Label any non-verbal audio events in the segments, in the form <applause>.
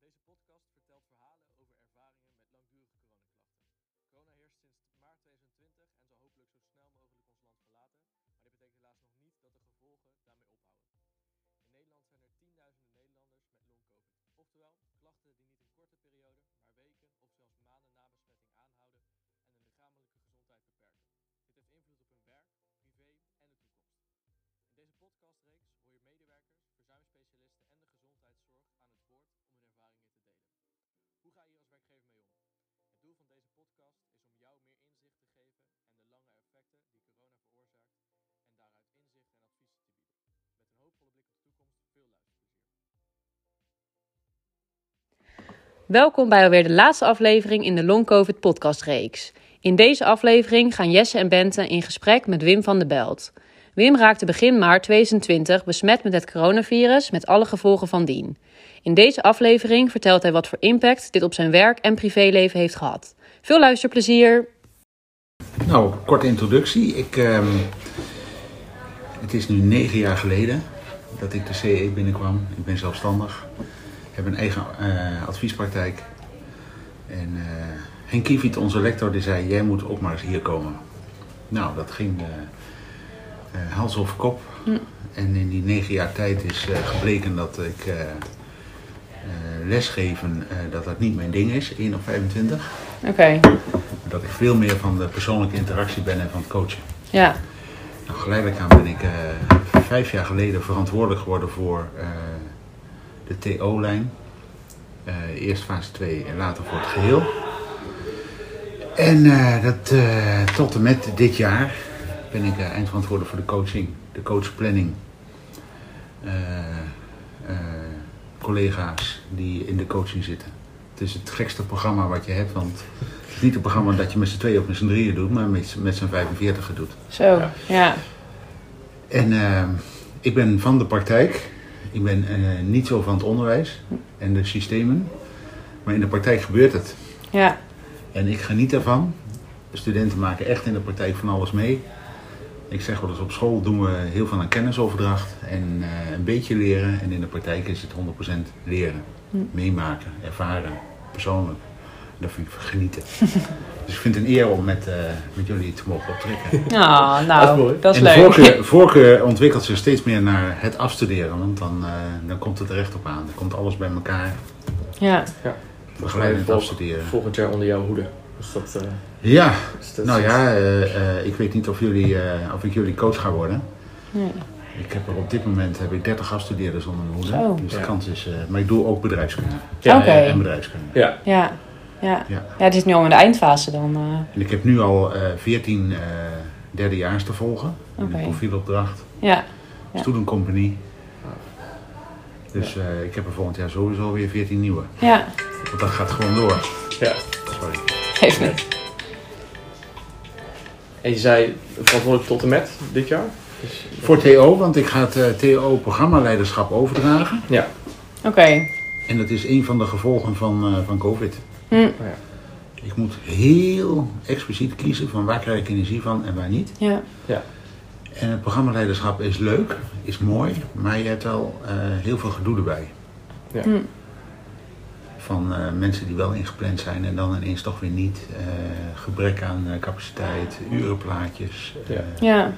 Deze podcast vertelt verhalen over ervaringen met langdurige coronaklachten. Corona heerst sinds maart 2020 en zal hopelijk zo snel mogelijk ons land verlaten, maar dit betekent helaas nog niet dat de gevolgen daarmee ophouden. In Nederland zijn er tienduizenden Nederlanders met long-covid, oftewel klachten die niet een korte periode, maar weken of zelfs maanden na besmetting aanhouden en hun lichamelijke gezondheid beperken. Dit heeft invloed op hun werk, privé en de toekomst. In deze podcastreeks hoor je medewerkers, verzuimspecialisten en de gezondheidszorg aan het woord om hun ervaringen te delen. Hoe ga je hier als werkgever mee om? Het doel van deze podcast is om jou meer inzicht te geven en de lange effecten die corona veroorzaakt en daaruit inzicht en advies te bieden. Met een hoopvolle blik op de toekomst, veel luisterplezier. Welkom bij alweer de laatste aflevering in de Long Covid podcastreeks. In deze aflevering gaan Jesse en Bente in gesprek met Wim van der Belt. Wim raakte begin maart 2020 besmet met het coronavirus met alle gevolgen van dien. In deze aflevering vertelt hij wat voor impact dit op zijn werk en privéleven heeft gehad. Veel luisterplezier! Nou, korte introductie. Ik, ehm, het is nu negen jaar geleden dat ik de CE binnenkwam. Ik ben zelfstandig. heb een eigen eh, adviespraktijk. En eh Henk Kiefiet, onze lector, die zei, jij moet ook maar eens hier komen. Nou, dat ging eh, hals over kop. En in die negen jaar tijd is gebleken dat ik lesgeven, eh, dat dat niet mijn ding is, 1 op 25. Oké, Dat ik veel meer van de persoonlijke interactie ben en van het coachen. ja. Nou, geleidelijk aan ben ik eh, vijf jaar geleden verantwoordelijk geworden voor eh, de TO-lijn. Eh, eerst fase 2 en later voor het geheel. En eh, dat, eh, tot en met dit jaar ben ik eh, eindverantwoordelijk voor de coaching, de coachplanning. Collega's die in de coaching zitten. Het is het gekste programma wat je hebt, want het is niet een programma dat je met z'n tweeën of met z'n drieën doet, maar met, z'n- met z'n 45 doet. Zo, ja. En eh, ik ben van de praktijk. Ik ben eh, niet zo van het onderwijs en de systemen. Maar in de praktijk gebeurt het. Ja, En ik geniet ervan. De studenten maken echt in de praktijk van alles mee. Ik zeg wel eens op school doen we heel veel aan kennisoverdracht en eh, een beetje leren. En in de praktijk is het 100% leren. Meemaken, ervaren, persoonlijk. Dat vind ik genieten. <laughs> dus ik vind het een eer om met, eh, met jullie te mogen optrekken. oh, <laughs> Dat is nou, mooi. dat is en de leuk. voorkeur, <laughs> voorkeur ontwikkelt zich steeds meer naar het afstuderen, want dan, eh, dan komt het er echt op aan. Dan komt alles bij elkaar. Ja, Begeleidend Volg- afstuderen. Volgend jaar onder jouw hoede. Dus dat, eh, Ja, dat nou ja, eh, eh, ik weet niet of, jullie, eh, of ik jullie coach ga worden. Nee. Ik heb er op dit moment heb ik 30 afstudeerders onder mijn hoede. Dus de Ja. kans is, eh, maar ik doe ook bedrijfskunde. Ja, Oké. En bedrijfskunde. Ja, ja, ja. Ja. Ja, het is nu al in de eindfase dan. eh. En ik heb nu al eh 14 eh derdejaars te volgen. Een profielopdracht. ja, Ja. Student Company. Dus eh, ik heb er volgend jaar sowieso weer 14 nieuwe. ja, Want dat gaat gewoon door. ja. Sorry. geeft niet. En je zei verantwoordelijk tot en met dit jaar? Dus, Voor TO, want ik ga het eh, TO-programmaleiderschap overdragen. ja. Oké. En dat is een van de gevolgen van, eh, van COVID. Hm. Oh ja. Ik moet heel expliciet kiezen van waar krijg ik energie van en waar niet. Ja, Ja. En het programmaleiderschap is leuk, is mooi, maar je hebt wel eh, heel veel gedoe erbij. Ja. Hm. Van eh, mensen die wel ingepland zijn en dan ineens toch weer niet. Eh, gebrek aan eh, capaciteit, urenplaatjes. Ja. ja,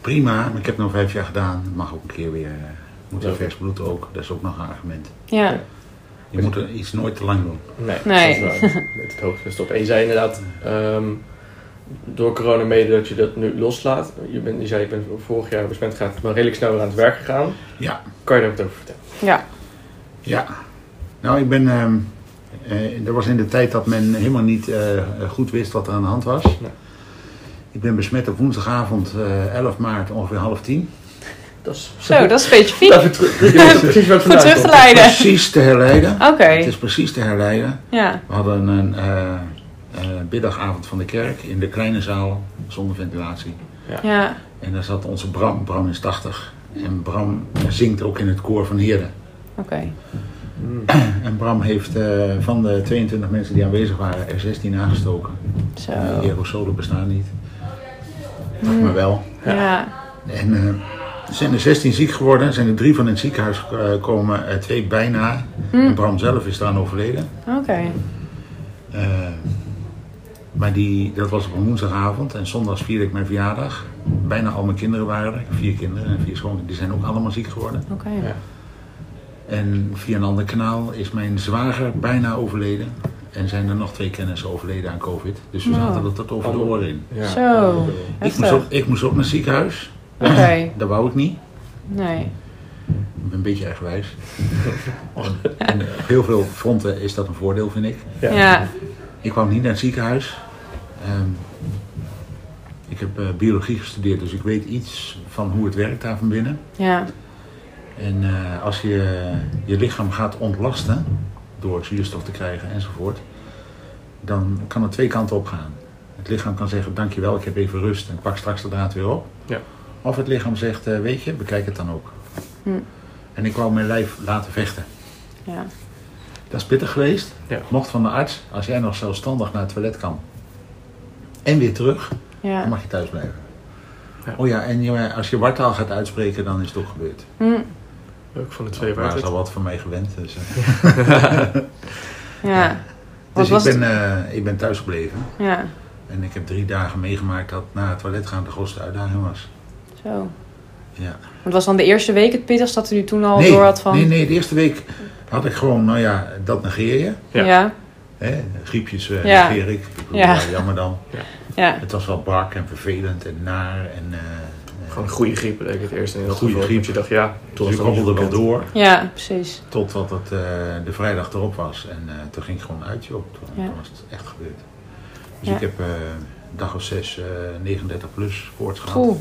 Prima, maar ik heb het nu vijf jaar gedaan. Het mag ook een keer weer. moet Ja. vers bloed ook, dat is ook nog een argument. ja. Je moet er iets nooit te lang doen. Nee, Nee. dat is waar. <laughs> Met het hoogste op. En je zei inderdaad, ehm, door corona mede dat je dat nu loslaat. Je, bent, je zei, je bent vorig jaar besmet maar redelijk snel weer aan het werk gegaan. Ja, Kan je daar wat over vertellen? Ja, ja. Nou, ik ben. ehm eh, er was in de tijd dat men helemaal niet eh, goed wist wat er aan de hand was. Nee. Ik ben besmet op woensdagavond eh 11 maart ongeveer half tien. Dat is zo, dat is specifiek. Even terug, terug, <laughs> precies wat Goed vandaan terug te leiden. Precies te herleiden. Oké, Het is precies te herleiden. ja, We hadden een eh eh, middagavond van de kerk in de kleine zaal zonder ventilatie. ja, En daar zat onze Bram. Bram is 80. En Bram zingt ook in het koor van Heerden. oké. Mm. En Bram heeft eh, van de 22 mensen die aanwezig waren er 16 aangestoken. Zo, Die aerosolen bestaan niet. Dacht maar wel. ja, En eh, Er zijn er 16 ziek geworden. Er zijn er drie van in het ziekenhuis eh, gekomen. eh, twee bijna. En Bram zelf is eraan overleden. Oké. Eh, maar die, dat was op een woensdagavond. En zondags vierde ik mijn verjaardag. Bijna al mijn kinderen waren er. Vier kinderen en vier schoon. Die zijn ook allemaal ziek geworden. Oké. Ja. En via een ander kanaal is mijn zwager bijna overleden. En zijn er nog twee kennissen overleden aan covid. Dus we zaten er tot over de oren in. Ja. Zo. Ik moest, ook, ik moest ook naar het ziekenhuis. Oké. <clears throat> Dat wou ik niet. Nee. Ik ben een beetje eigenwijs. <laughs> en, en op heel veel fronten is dat een voordeel, vind ik. Ja. Ja. Ik kwam niet naar het ziekenhuis. Ehm, ik heb eh, biologie gestudeerd, dus ik weet iets van hoe het werkt daar van binnen. Ja. En eh, als je je lichaam gaat ontlasten door zuurstof te krijgen enzovoort, dan kan het twee kanten op gaan. Het lichaam kan zeggen, dankjewel, ik heb even rust en ik pak straks de draad weer op. Ja. Of het lichaam zegt, eh, weet je, bekijk het dan ook. Hm. En ik wou mijn lijf laten vechten. Ja. Dat is pittig geweest. Ja. Mocht van de arts, als jij nog zelfstandig naar het toilet kan en weer terug, dan Ja. mag je thuis blijven. Ja. Oh ja, en als je wartaal gaat uitspreken, dan is het ook gebeurd. Hm. Ook van de twee Daar is waard. al wat van mij gewend. Dus. <laughs> Ja. Wat dus ik, het? ben, eh, ik ben thuis gebleven. Ja. En ik heb drie dagen meegemaakt dat naar het toilet gaan de grootste uitdaging was. Zo. Ja. Wat was dan de eerste week het pittigst dat u toen al nee, door had van... nee, nee, de eerste week had ik gewoon, nou ja, dat negeer je. Ja. Ja. Hè? Griepjes eh, Ja. negeer ik. ik bedoel, Ja. ja, jammer dan. Ja. Het was wel brak en vervelend en naar. En, eh, Gewoon een goede griep leek het eerst in heel Goede geval. griep. Je dacht, ja, toen dus ik het wel door. Ja, precies. Totdat het eh, de vrijdag erop was. En eh, toen ging ik gewoon uit, joh. Toen, Ja. toen was het echt gebeurd. Dus Ja. ik heb eh, een dag of zes, eh 39 plus koorts gehad. Oeh.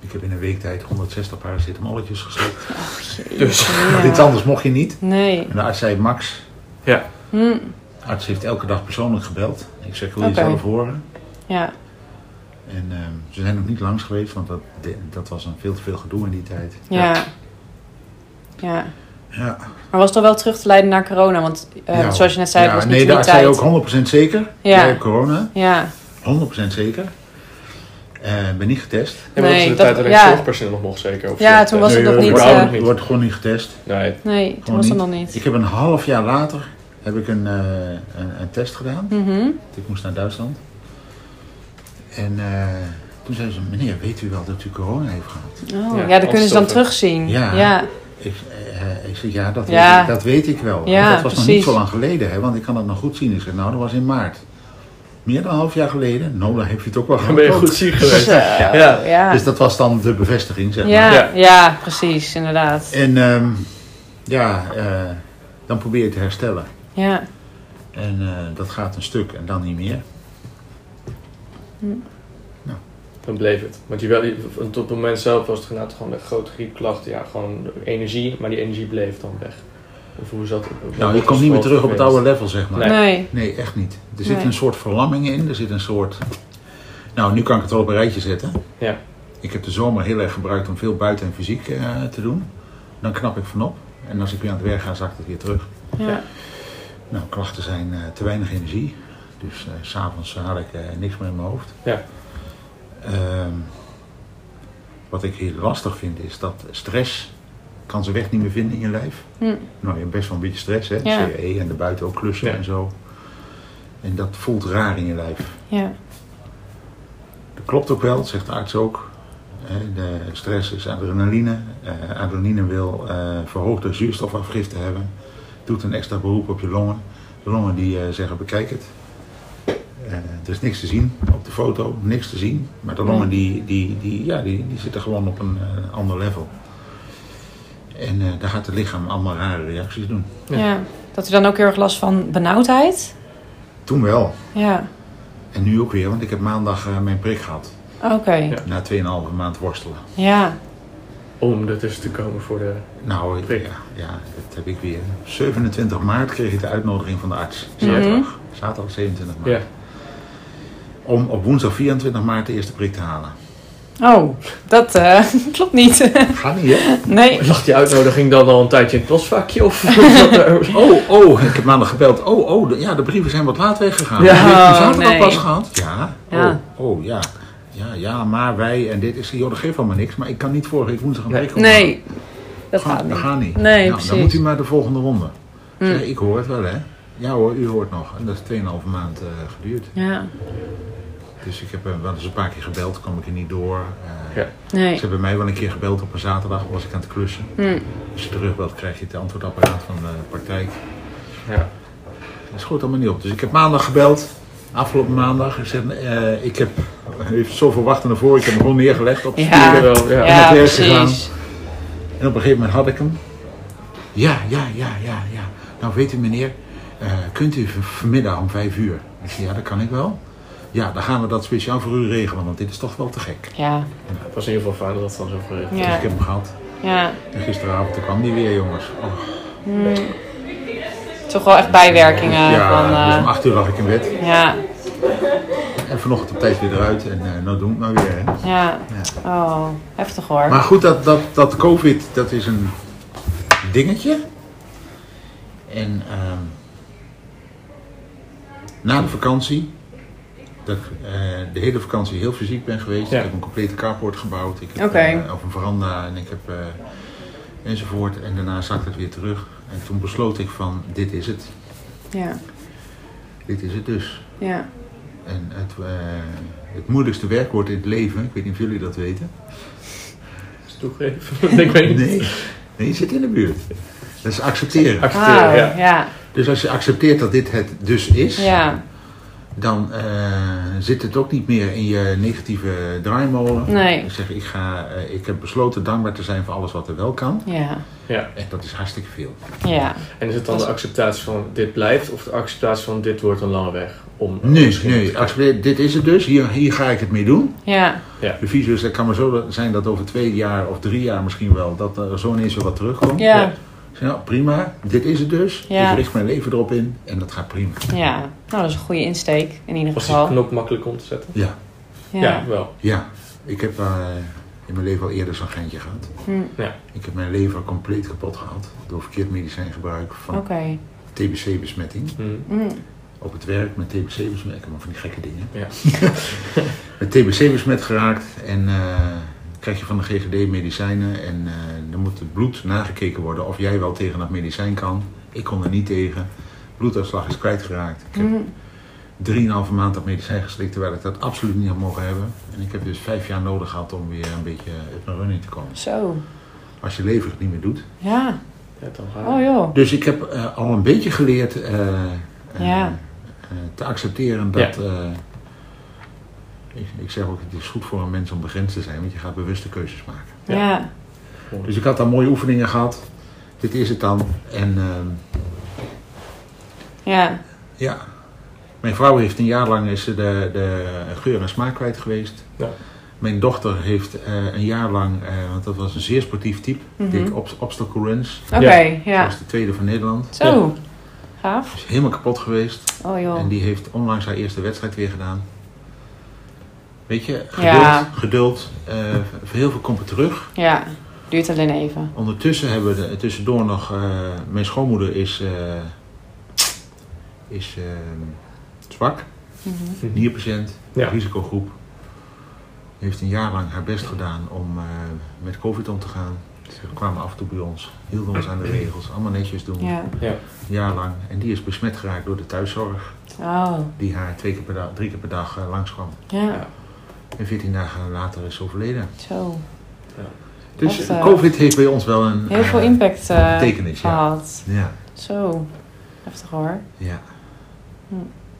Ik heb in een week tijd 160 paracetamolletjes geslikt. Dus, <laughs> Want iets anders mocht je niet. Nee. En de arts zei, Max, ja. Hm. de arts heeft elke dag persoonlijk gebeld. Ik zeg, wil je zelf horen? Ja. En ehm, ze zijn nog niet langs geweest, want dat, de- dat was een veel te veel gedoe in die tijd. Ja. Ja. Ja. Maar was het dan wel terug te leiden naar corona? Want eh, Ja. zoals je net zei, ja, het was niet nee, de arts zei tijd. ook 100% zeker. Ja. Corona. Ja. 100% zeker. Eh ben niet getest. En dat was Nee, de dat- tijd dat ik ja. zorgpersoneel nog mocht zeker? Of Ja, toen was het nog je niet, wordt- eh, wordt gewoon niet getest. Nee, Nee, toen was het niet. nog niet. Ik heb een half jaar later heb ik een, eh, een, een test gedaan. Mhm. Ik moest naar Duitsland. En eh, toen zei ze, meneer, weet u wel dat u corona heeft gehad? Oh, Ja, ja, dat kunnen ze dan terugzien. Ja. Ja. Ik, eh, ik zeg, ja, dat, Ja. Weet, ik, dat weet ik wel. Ja, dat was nog niet zo lang geleden, hè, want ik kan het nog goed zien. Ik zeg, nou, dat was in maart. Meer dan een half jaar geleden. Nou, dan heb je het ook wel dan ben je gehad. goed ziek geweest. Ja. ja. Ja. Dus dat was dan de bevestiging, zeg maar. Ja, Ja. ja. precies, inderdaad. En ehm, ja, eh, dan probeer je te herstellen. Ja. En eh, dat gaat een stuk en dan niet meer. Dan bleef het. Want je wel, tot het moment zelf was het inderdaad gewoon de grote griepklachten. Ja, gewoon energie, maar die energie bleef dan weg. Of hoe zat het? Nou, je komt niet meer terug op het oude level, zeg maar. Nee. Nee. Nee, echt niet. Er zit Nee. een soort verlamming in. Er zit een soort... Nou, nu kan ik het wel op een rijtje zetten. Ja. Ik heb de zomer heel erg gebruikt om veel buiten en fysiek eh, te doen. Dan knap ik vanop. En als ik weer aan het werk ga, zakt het weer terug. Ja. Nou, klachten zijn eh, te weinig energie. Dus s s'avonds had ik eh, niks meer in mijn hoofd. Ja. Ehm, wat ik heel lastig vind is dat stress kan zijn weg niet meer vinden in je lijf. Hm. Nou, je hebt best wel een beetje stress, hè? Ja. CE en de buiten ook klussen Ja. en zo. En dat voelt raar in je lijf. Ja. Dat klopt ook wel, dat zegt de arts ook. Eh, De stress is adrenaline. Eh, adrenaline wil eh, verhoogde zuurstofafgifte hebben. Doet een extra beroep op je longen. De longen die eh, zeggen bekijk het. Eh, er is niks te zien op de foto, niks te zien. Maar de longen die, die, die, ja, die, die zitten gewoon op een eh, ander level. En eh, daar gaat het lichaam allemaal rare reacties doen. Ja. Ja. Dat u dan ook heel erg last van benauwdheid? Toen wel. Ja. En nu ook weer, want ik heb maandag eh, mijn prik gehad. Oké. Ja. Na 2,5 maand worstelen. Ja. Om er tussen te komen voor de... Nou, ik, ja, ja, dat heb ik weer. 27 maart kreeg ik de uitnodiging van de arts. Mhm. Zaterdag. Zaterdag 27 maart. Ja. Om op woensdag 24 maart de eerste prik te halen. Oh, dat eh, <laughs> klopt niet. Gaat niet, hè? nee. Lag die uitnodiging dan al een tijdje in het postvakje? Of <laughs> was dat er... <laughs> Oh, oh, ik heb maandag gebeld. Oh, oh, de, ja, de brieven zijn wat laat weggegaan. Ja. Heb je die Oh, zaterdag nee. pas gehad? Ja. Ja. Oh, oh, ja. Ja, ja, maar wij en dit is, joh, dat geeft allemaal niks. Maar ik kan niet vorige week woensdag een Nee. week. Nee, dat Ga- gaat niet. Dat gaat niet. Nee, nou, precies. Dan moet u maar de volgende ronde. Mm. Zeg, ik hoor het wel, hè? Ja hoor, u hoort nog. En dat is 2,5 maand eh, geduurd. Ja, Dus ik heb eh, wel eens een paar keer gebeld, kwam ik er niet door. Eh, Ja. nee. Ze hebben mij wel een keer gebeld op een zaterdag, was ik aan het klussen. Hm. Als je terugbelt, krijg je het antwoordapparaat van de praktijk. Ja. Dat schoot allemaal niet op. Dus ik heb maandag gebeld, afgelopen maandag. Ik, eh, ik heb even zoveel wachten naar voren, ik heb hem gewoon neergelegd op de Ja. ja. naar Ja, het werk gegaan. En op een gegeven moment had ik hem. Ja, ja, ja, ja, ja. Nou weet u meneer, eh, kunt u vanmiddag om vijf uur? Ik zei, ja dat kan ik wel. Ja, dan gaan we dat speciaal voor u regelen, want dit is toch wel te gek. Ja, Het was in ieder geval fijn dat het dan zo Dus ja, ik heb hem gehad. ja. En gisteravond kwam die weer, jongens. Oh, Hm. Toch wel echt bijwerkingen ja, van... dus eh, om acht uur lag ik in bed. ja, En vanochtend op tijd weer eruit. En eh, nou doen we het maar weer. Hè. ja. Oh, heftig hoor. Maar goed, dat, dat, dat COVID, dat is een dingetje. En ehm, na de vakantie, dat ik eh, de hele vakantie heel fysiek ben geweest. Ja. Ik heb een complete carport gebouwd. Ik heb Oké. of een veranda en ik heb eh, enzovoort. En daarna zak het weer terug. En toen besloot ik van, dit is het. Ja, Dit is het dus. ja. En het, eh, het moeilijkste werkwoord in het leven, ik weet niet of jullie dat weten. Is toegeven? <laughs> ik weet niet. Nee, nee, je zit in de buurt. Dat is accepteren. Accepteren, Wauw, ja. ja. Dus als je accepteert dat dit het dus is, Ja, dan eh, zit het ook niet meer in je negatieve draaimolen. Nee. Ik zeg, ik, ga, eh, ik heb besloten dankbaar te zijn voor alles wat er wel kan. ja, Ja. En dat is hartstikke veel. ja. En is het dan de acceptatie van dit blijft of de acceptatie van dit wordt een lange weg? Om Nee, te nee, accepteer, dit is het dus. Hier, hier ga ik het mee doen. Ja, De visus, het kan maar zo zijn dat over twee jaar of drie jaar misschien wel, dat er zo ineens weer wat terugkomt. ja, Ja. Ik nou, prima, dit is het dus. Ja. Ik richt mijn leven erop in en dat gaat prima. ja. Nou, dat is een goede insteek in ieder Was die geval. knop makkelijk om te zetten? Ja, Ja, Ja. wel. ja. Ik heb eh, in mijn leven al eerder zo'n geintje gehad. Hm, Ik heb mijn lever compleet kapot gehad door verkeerd medicijngebruik van. TBC-besmetting. Hm. Hm, Op het werk met TBC-besmetting, maar van die gekke dingen. Ja. <laughs> Met TBC besmet geraakt en eh, krijg je van de GGD medicijnen en eh, dan moet het bloed nagekeken worden of jij wel tegen dat medicijn kan. Ik kon er niet tegen. Bloeduitslag is kwijtgeraakt. Ik heb hm. drieënhalve maand dat medicijn geslikt terwijl ik dat absoluut niet had mogen hebben. En ik heb dus vijf jaar nodig gehad om weer een beetje uit mijn running te komen. Zo. Als je lever het niet meer doet. Ja. Ja, je. Oh joh. Dus ik heb eh, al een beetje geleerd eh, eh, Ja. eh, te accepteren dat. eh, ik, ik zeg ook, het is goed voor een mens om begrensd te zijn, want je gaat bewuste keuzes maken. Ja. Ja. Dus ik had daar mooie oefeningen gehad. Dit is het dan. En ehm, Ja. ja, mijn vrouw heeft een jaar lang is ze de, de geur en smaak kwijt geweest. Ja. Mijn dochter heeft eh, een jaar lang, eh, want dat was een zeer sportief type, deed ob obstacle runs. Oké, ja. was de tweede van Nederland. Zo. Gaaf. Is helemaal kapot geweest. Oh joh. En die heeft onlangs haar eerste wedstrijd weer gedaan. Weet je, geduld, Ja. geduld. eh, heel veel komt er terug. Ja. Duurt alleen even. Ondertussen hebben we de, tussendoor nog, eh, mijn schoonmoeder is, eh, is eh, zwak, Mhm. nierpatiënt, Ja. risicogroep. Heeft een jaar lang haar best gedaan om eh, met COVID om te gaan. Ze kwamen af en toe bij ons, hielden ons aan de regels, allemaal netjes doen. Ja. Ja. Een jaar lang. En die is besmet geraakt door de thuiszorg, Oh. die haar twee keer per dag, drie keer per dag langskwam. Ja. En 14 dagen later is ze overleden. Zo. Dus Echt, eh, COVID heeft bij ons wel een Heel veel eh, impact eh, betekenis. Ja. gehad. Ja, Zo. Heftig hoor. ja. Hm.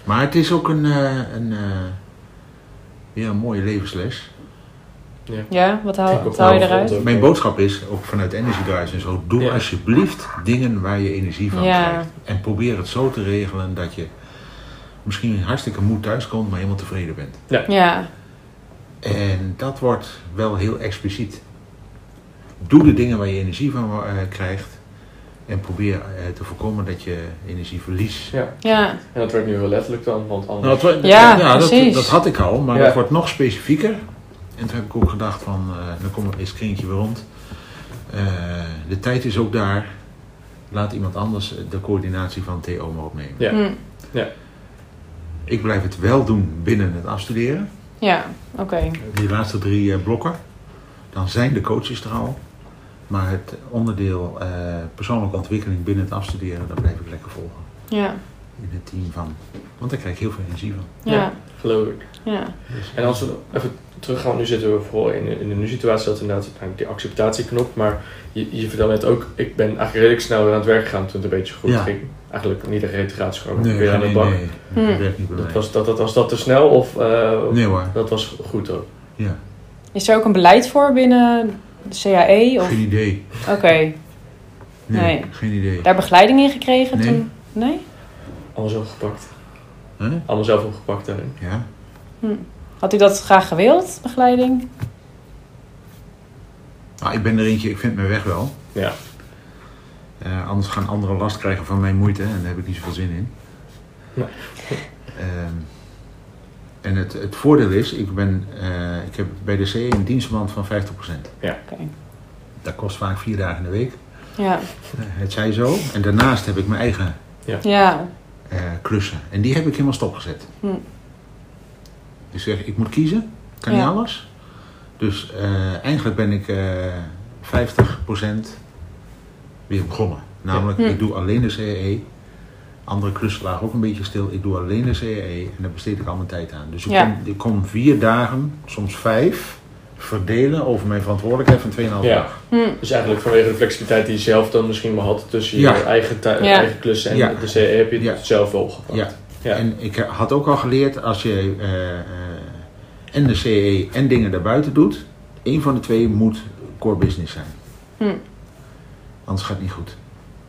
Maar het is ook een, eh, een, eh, weer een mooie levensles. Ja, wat haal, Denk ook wat haal je eruit? Mijn boodschap is, ook vanuit Energy Drives en zo, doe Ja. alsjeblieft dingen waar je energie van Ja. krijgt. En probeer het zo te regelen dat je misschien hartstikke moe thuiskomt, maar helemaal tevreden bent. Ja. En dat wordt wel heel expliciet. Doe de dingen waar je energie van eh, krijgt. En probeer eh, te voorkomen dat je energie verliest. Ja. Ja. En dat werd nu wel letterlijk dan, want anders... Nou, Ja, dat, precies. dat had ik al, maar Ja. het wordt nog specifieker. En toen heb ik ook gedacht van, eh, dan komt is het kringetje weer rond. Eh, de tijd is ook daar. Laat iemand anders de coördinatie van TO maar opnemen. Ja. Hm. Ik blijf het wel doen binnen het afstuderen. Ja, oké. Die laatste drie eh, blokken, dan zijn de coaches er al. Maar het onderdeel eh, persoonlijke ontwikkeling binnen het afstuderen, dat blijf ik lekker volgen. Ja, In het team van. Want daar krijg ik heel veel energie van. ja, Geloof ik. ja. En als we even teruggaan, nu zitten we vooral in, in de nu-situatie, dat inderdaad die acceptatieknop. Maar je, je vertelde net ook, ik ben eigenlijk redelijk snel weer aan het werk gegaan toen het een beetje goed Ja. ging. Eigenlijk niet een registratie, gewoon nee, weer aan de nee, bak. nee, dat werkt niet bij Dat mij. was, dat, dat, was dat te snel of eh, Nee hoor, dat was goed ook? ja. Is er ook een beleid voor binnen de CAE? Of... Geen idee. Oké, Nee, Nee. geen idee. daar begeleiding in gekregen Nee. toen? Nee? Allemaal zelf gepakt. Huh? Allemaal zelf opgepakt daarin. Ja. Had u dat graag gewild, begeleiding? Nou, ik ben er eentje, ik vind mijn weg wel. Ja. Eh, anders gaan anderen last krijgen van mijn moeite en daar heb ik niet zoveel zin in. Nee. Ehm, en het, het voordeel is, ik, ben, eh, ik heb bij de CE een dienstverband van 50%. Oké. Dat kost vaak vier dagen in de week. Ja. Eh, het zij zo. En daarnaast heb ik mijn eigen Ja. Eh, klussen. En die heb ik helemaal stopgezet. Hm. Dus zeg, ik moet kiezen. Kan Ja. niet alles. Dus eh, eigenlijk ben ik eh 50% weer begonnen. Namelijk. Hm. ik doe alleen de CAE. Andere klussen lagen ook een beetje stil. Ik doe alleen de CAE en daar besteed ik al mijn tijd aan. Dus ik, Ja. kom, ik kom vier dagen, soms vijf, verdelen over mijn verantwoordelijkheid van 2,5 Ja. dag. Hm. Dus eigenlijk vanwege de flexibiliteit die je zelf dan misschien wel had tussen Ja. je eigen, Ja. eigen klussen en Ja. de CE heb je het zelf wel opgepakt. Ja. Ja. En ik had ook al geleerd, als je eh, eh, en de CE en dingen daarbuiten doet, één van de twee moet core business zijn. Hm. Anders gaat het niet goed.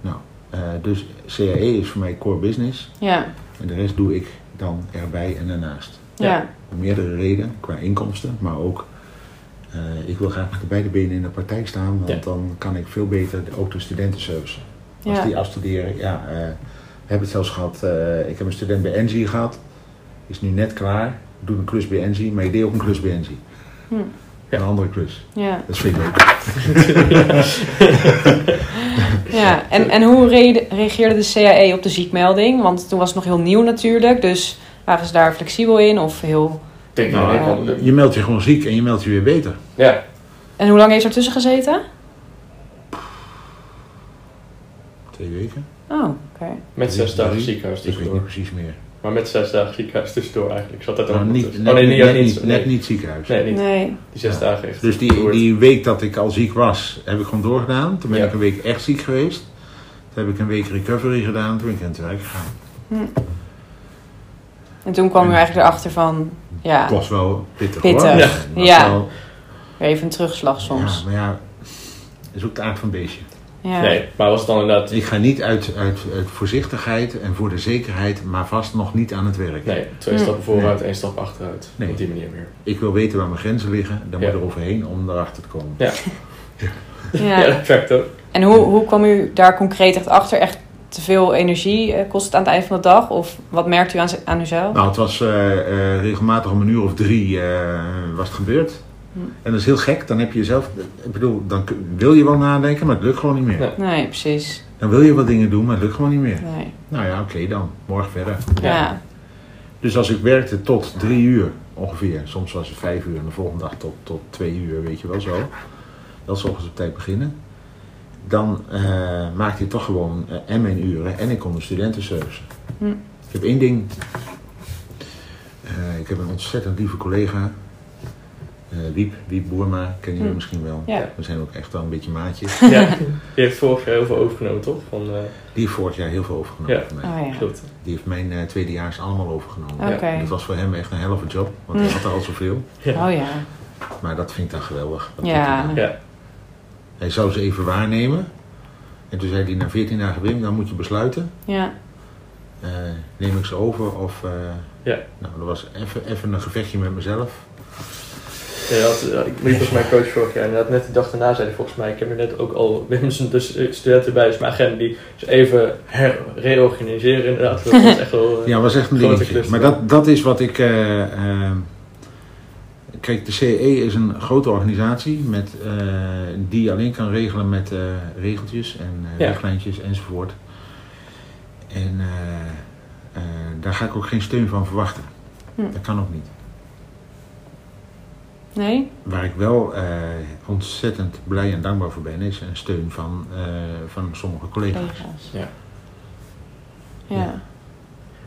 Nou, eh, dus CAE is voor mij core business Ja. en de rest doe ik dan erbij en daarnaast. Ja. Om meerdere redenen, qua inkomsten, maar ook eh, ik wil graag met beide benen in de praktijk staan, want Ja. dan kan ik veel beter ook de studentenservice. Als Ja. die afstuderen, ja, eh, we hebben het zelfs gehad, eh, ik heb een student bij Engie gehad, is nu net klaar, ik doe een klus bij Engie, maar ik deed ook een klus bij Engie. Hm. Een andere klus, Ja. dat is veel leuker. <laughs> Ja, en, en hoe re- reageerde de CAE op de ziekmelding? Want toen was het nog heel nieuw natuurlijk, dus waren ze daar flexibel in of heel... Ik denk Nou, ik- Je meldt je gewoon ziek en je meldt je weer beter. ja. En hoe lang heeft er tussen gezeten? Twee weken? Oh, oké. met zes dagen ziekenhuis Ik weet niet precies meer. Maar met zes dagen ziekenhuis tussendoor eigenlijk. Zat dat ook Nou, nog niet, net, oh nee, niet, net, niet, nee. net niet ziekenhuis. Nee, niet. Nee. Die zes Ja. dagen echt. Dus die, die week dat ik al ziek was, heb ik gewoon doorgedaan. Toen ben Ja. ik een week echt ziek geweest. Toen heb ik een week recovery gedaan. Toen ben ik aan het werk gegaan. En toen kwam u eigenlijk erachter van, ja, Het was wel pittig, Pittig, hoor. ja. Ja. wel- weer even een terugslag soms. Ja, maar ja, het is ook de aard van beestje. Ja. Nee, maar was het dan inderdaad... Ik ga niet uit, uit, uit voorzichtigheid en voor de zekerheid, maar vast nog niet aan het werk. Nee, twee Hm. stappen vooruit, één stap achteruit. Nee. Op die manier meer. Ik wil weten waar mijn grenzen liggen. Daar Ja. moet er overheen om erachter te komen. Ja, <laughs> Ja. ja. dat werkt ook. En hoe, hoe kwam u daar concreet echt achter? Echt te veel energie eh, kost het aan het eind van de dag? Of wat merkt u aan, aan uzelf? Nou, het was eh, eh, regelmatig om een uur of drie eh, was het gebeurd. Hm. En dat is heel gek. Dan heb je jezelf, ik bedoel, dan wil je wel nadenken, maar het lukt gewoon niet meer. Nee. Nee, precies. Dan wil je wat dingen doen, maar het lukt gewoon niet meer. Nee. Nou ja, oké dan. Morgen verder. Ja. Ja. Dus als ik werkte tot drie uur ongeveer, soms was het vijf uur en de volgende dag tot, tot twee uur, weet je wel zo. Dat is ochtends op tijd beginnen. Dan eh maakte ik toch gewoon eh, en mijn uren en ik kon de studentenservice. Hm. Ik heb één ding. Eh, ik heb een ontzettend lieve collega. eh Wiep, Wiep Boerma, ken je Hm. misschien wel. Ja. We zijn ook echt wel een beetje maatjes. Ja, die heeft vorig jaar heel veel overgenomen, toch? Van, eh, Die heeft vorig jaar heel veel overgenomen Ja. van mij. Oh ja. klopt. Die heeft mijn eh, tweedejaars allemaal overgenomen. Oké. Dat was voor hem echt een helft job, want hij Hm. had er al zoveel. Oh ja. Maar dat vind ik dan geweldig. Dat Ja. Ja, hij zou ze even waarnemen. En toen zei hij na 14 dagen, Wim, dan moet je besluiten. Ja. Eh, neem ik ze over of... eh, Ja. Nou, dat was even, even een gevechtje met mezelf. Ja, dat, ik liep als mijn coach vorig jaar. Inderdaad, net de dag daarna zei hij volgens mij, ik heb er net ook al Wim zijn dus studenten bij, dus mijn agenda die is even reorganiseren inderdaad. Dat was echt wel... <laughs> eh, Ja, was echt een Grote dingetje. klus, Maar dat, dat is wat ik... eh, eh, kijk, de CE is een grote organisatie met, eh, die alleen kan regelen met eh, regeltjes en eh Ja. richtlijntjes enzovoort. En eh, eh, daar ga ik ook geen steun van verwachten. Hm. Dat kan ook niet. Nee? Waar ik wel eh, ontzettend blij en dankbaar voor ben, is een steun van, eh, van sommige collega's. Collega's. Ja. Ja.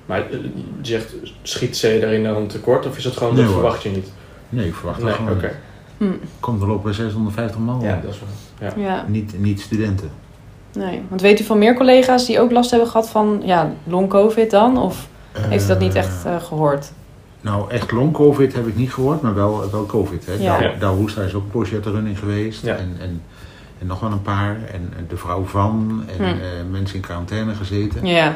Maar je zegt, schiet C daarin dan tekort of is dat gewoon, Nee, dat hoor. verwacht je niet? Nee, ik verwacht dat Nee, gewoon. Hm. Komt er op bij 650 man. Ja, dat is wel. Ja. Ja. Niet, niet studenten. Nee. Want weet u van meer collega's die ook last hebben gehad van ja, long-covid dan? Of heeft u dat niet Eh, echt eh, gehoord? Nou, echt long-covid heb ik niet gehoord, maar wel, wel covid. Hè. Ja. Hoestra is ook een de running geweest. Ja. En, en, en nog wel een paar. En, en de vrouw van. En Hm. eh, mensen in quarantaine gezeten. Ja.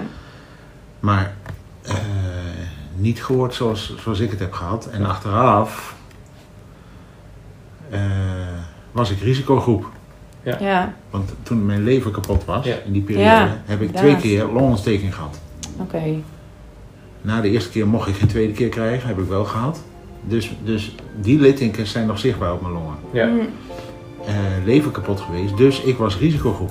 Maar eh, niet gehoord zoals, zoals ik het heb gehad. En achteraf eh, was ik risicogroep. Ja. Want toen mijn lever kapot was, Ja. in die periode, Ja, heb ik twee keer longontsteking gehad. Oké. Na de eerste keer mocht ik geen tweede keer krijgen, heb ik wel gehad. Dus, dus die littekens zijn nog zichtbaar op mijn longen. Ja. Hm. Eh, lever kapot geweest, dus ik was risicogroep.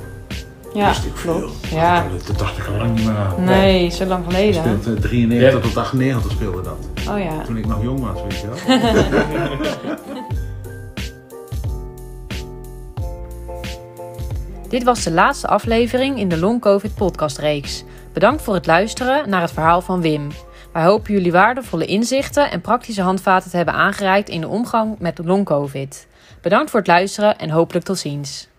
Ja, Wist ik veel. klopt. Ja. Dat, dacht ik al lang niet meer aan. Nee, zo lang geleden. speelde 93 Ja. tot 98 speelde dat. Oh ja. Toen ik nog jong was, weet je wel. <laughs> <laughs> Dit was de laatste aflevering in de Long Covid podcastreeks. Bedankt voor het luisteren naar het verhaal van Wim. Wij hopen jullie waardevolle inzichten en praktische handvaten te hebben aangereikt in de omgang met long Covid. Bedankt voor het luisteren en hopelijk tot ziens.